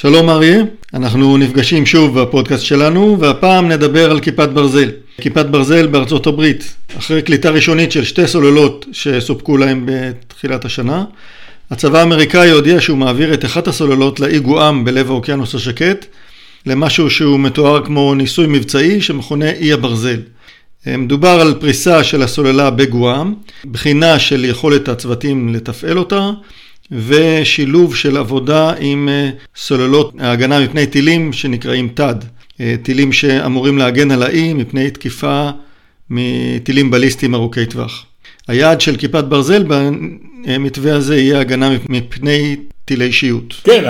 שלום אריה, אנחנו נפגשים שוב בפודקאסט שלנו והפעם נדבר על כיפת ברזל. כיפת ברזל בארצות הברית, אחרי קליטה ראשונית של שתי סוללות שסופקו להם בתחילת השנה, הצבא האמריקאי הודיע שהוא מעביר את אחת הסוללות לאי גואם בלב האוקיינוס השקט למשהו שהוא מתואר כמו ניסוי מבצעי שמכונה אי הברזל. מדובר על פריסה של הסוללה בגואם, בחינה של יכולת הצוותים לתפעל אותה ושילוב של עבודה עם אה, סוללות ההגנה מפני טילים שנקראים תד, אה, טילים שאמורים להגן על האי מפני תקיפה מטילים בליסטיים ארוכי טווח. היעד של כיפת ברזל במתווה הזה יהיה הגנה מפני טילי שיוט. כן,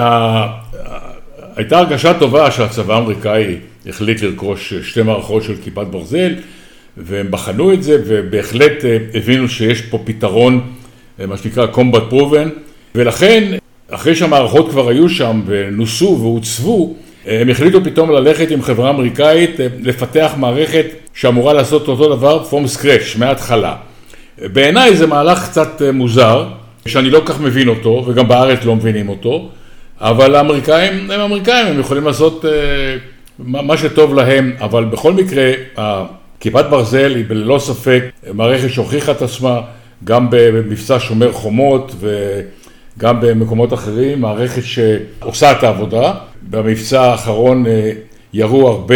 הייתה הרגשה טובה שהצבא האמריקאי החליט לרכוש שתי מערכות של כיפת ברזל והם בחנו את זה ובהחלט אה, הבינו שיש פה פתרון, מה שנקרא combat proven, ולכן, אחרי שהמערכות כבר היו שם ונוסו והוצבו, הם החליטו פתאום ללכת עם חברה אמריקאית, לפתח מערכת שאמורה לעשות אותו דבר from scratch, מההתחלה. בעיניי זה מהלך קצת מוזר, שאני לא כך מבין אותו, וגם בארץ לא מבינים אותו, אבל האמריקאים הם אמריקאים, הם יכולים לעשות uh, מה שטוב להם, אבל בכל מקרה, כיפת ברזל היא ללא ספק מערכת שהוכיחה את עצמה, גם במבצע שומר חומות, ו... גם במקומות אחרים, מערכת שעושה את העבודה. במבצע האחרון אה, ירו הרבה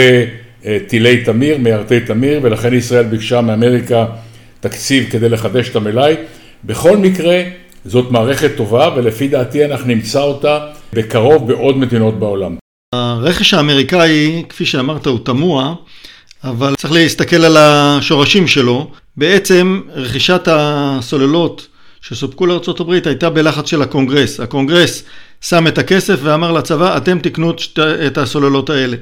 אה, טילי תמיר, מיירטי תמיר, ולכן ישראל ביקשה מאמריקה תקציב כדי לחדש את המלאי. בכל מקרה, זאת מערכת טובה, ולפי דעתי אנחנו נמצא אותה בקרוב בעוד מדינות בעולם. הרכש האמריקאי, כפי שאמרת, הוא תמוה, אבל צריך להסתכל על השורשים שלו. בעצם רכישת הסוללות שסופקו לארה"ב הייתה בלחץ של הקונגרס. הקונגרס שם את הכסף ואמר לצבא, אתם תקנו את הסוללות האלה.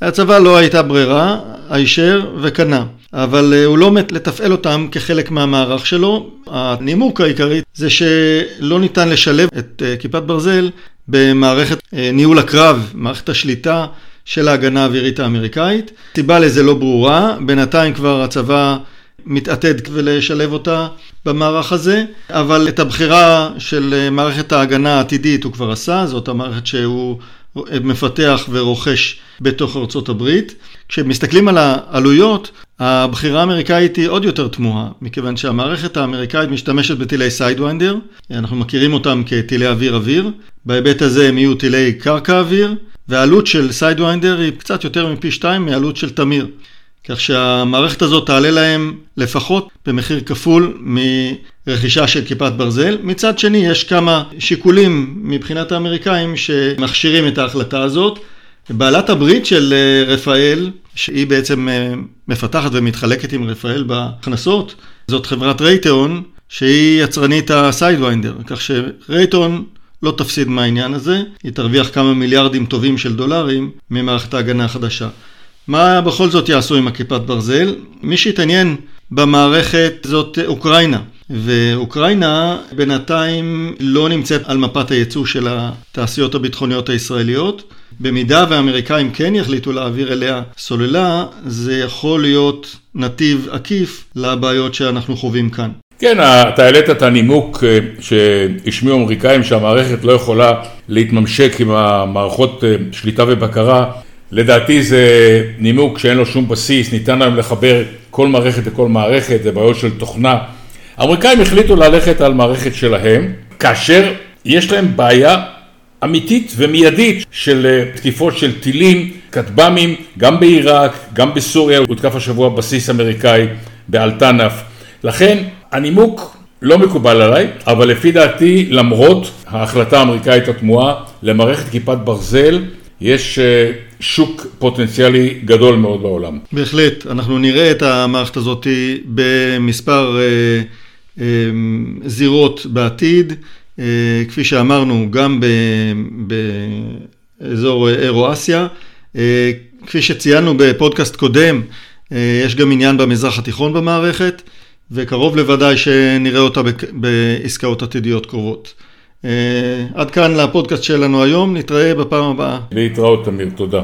הצבא לא הייתה ברירה, הישר וקנה. אבל אה, הוא לא מת לתפעל אותם כחלק מהמערך שלו. הנימוק העיקרי זה שלא ניתן לשלב את אה, כיפת ברזל במערכת אה, ניהול הקרב, מערכת השליטה של ההגנה האווירית האמריקאית. סיבה לזה לא ברורה, בינתיים כבר הצבא מתעתד ולשלב אותה במערך הזה, אבל את הבחירה של אה, מערכת ההגנה העתידית הוא כבר עשה, זאת המערכת שהוא מפתח ורוכש בתוך ארצות הברית. כשמסתכלים על העלויות, הבחירה האמריקאית היא עוד יותר תמוהה, מכיוון שהמערכת האמריקאית משתמשת בטילי סיידווינדר, אנחנו מכירים אותם כטילי אוויר-אוויר, בהיבט הזה הם יהיו טילי קרקע-אוויר, והעלות של סיידווינדר היא קצת יותר מפי שתיים מעלות של תמיר. כך שהמערכת הזאת תעלה להם לפחות במחיר כפול מרכישה של כיפת ברזל. מצד שני, יש כמה שיקולים מבחינת האמריקאים שמכשירים את ההחלטה הזאת. בעלת הברית של אה, רפאל, שהיא בעצם אה, מפתחת ומתחלקת עם רפאל בהכנסות, זאת חברת רייטאון, שהיא יצרנית הסיידוויינדר, כך שרייטאון לא תפסיד מהעניין הזה, היא תרוויח כמה מיליארדים טובים של דולרים ממערכת ההגנה החדשה. מה בכל זאת יעשו עם הכיפת ברזל? מי שהתעניין במערכת זאת אוקראינה. ואוקראינה בינתיים לא נמצאת על מפת הייצוא של התעשיות הביטחוניות הישראליות. במידה והאמריקאים כן יחליטו להעביר אליה סוללה, זה יכול להיות נתיב עקיף לבעיות שאנחנו חווים כאן. כן, אתה העלית את הנימוק אה, שהשמיעו אמריקאים שהמערכת לא יכולה להתממשק עם המערכות אה, שליטה ובקרה לדעתי זה נימוק שאין לו שום בסיס, ניתן היום לחבר כל מערכת לכל מערכת, זה בעיות של תוכנה. האמריקאים החליטו ללכת על מערכת שלהם, כאשר יש להם בעיה אמיתית ומיידית של אה, תקיפות של טילים, כטב"מים, גם בעיראק, גם בסוריה, הותקף השבוע בסיס אמריקאי באלטנף. לכן הנימוק לא מקובל עליי, אבל לפי דעתי, למרות ההחלטה האמריקאית התמוהה למערכת כיפת ברזל, יש אה, שוק פוטנציאלי גדול מאוד בעולם. בהחלט, אנחנו נראה את המערכת הזאת במספר אה, אה, זירות בעתיד, כפי שאמרנו, גם באזור אירו-אסיה. כפי שציינו בפודקאסט קודם, יש גם עניין במזרח התיכון במערכת, וקרוב לוודאי שנראה אותה בעסקאות עתידיות קרובות. עד כאן לפודקאסט שלנו היום, נתראה בפעם הבאה. להתראות תמיר, תודה.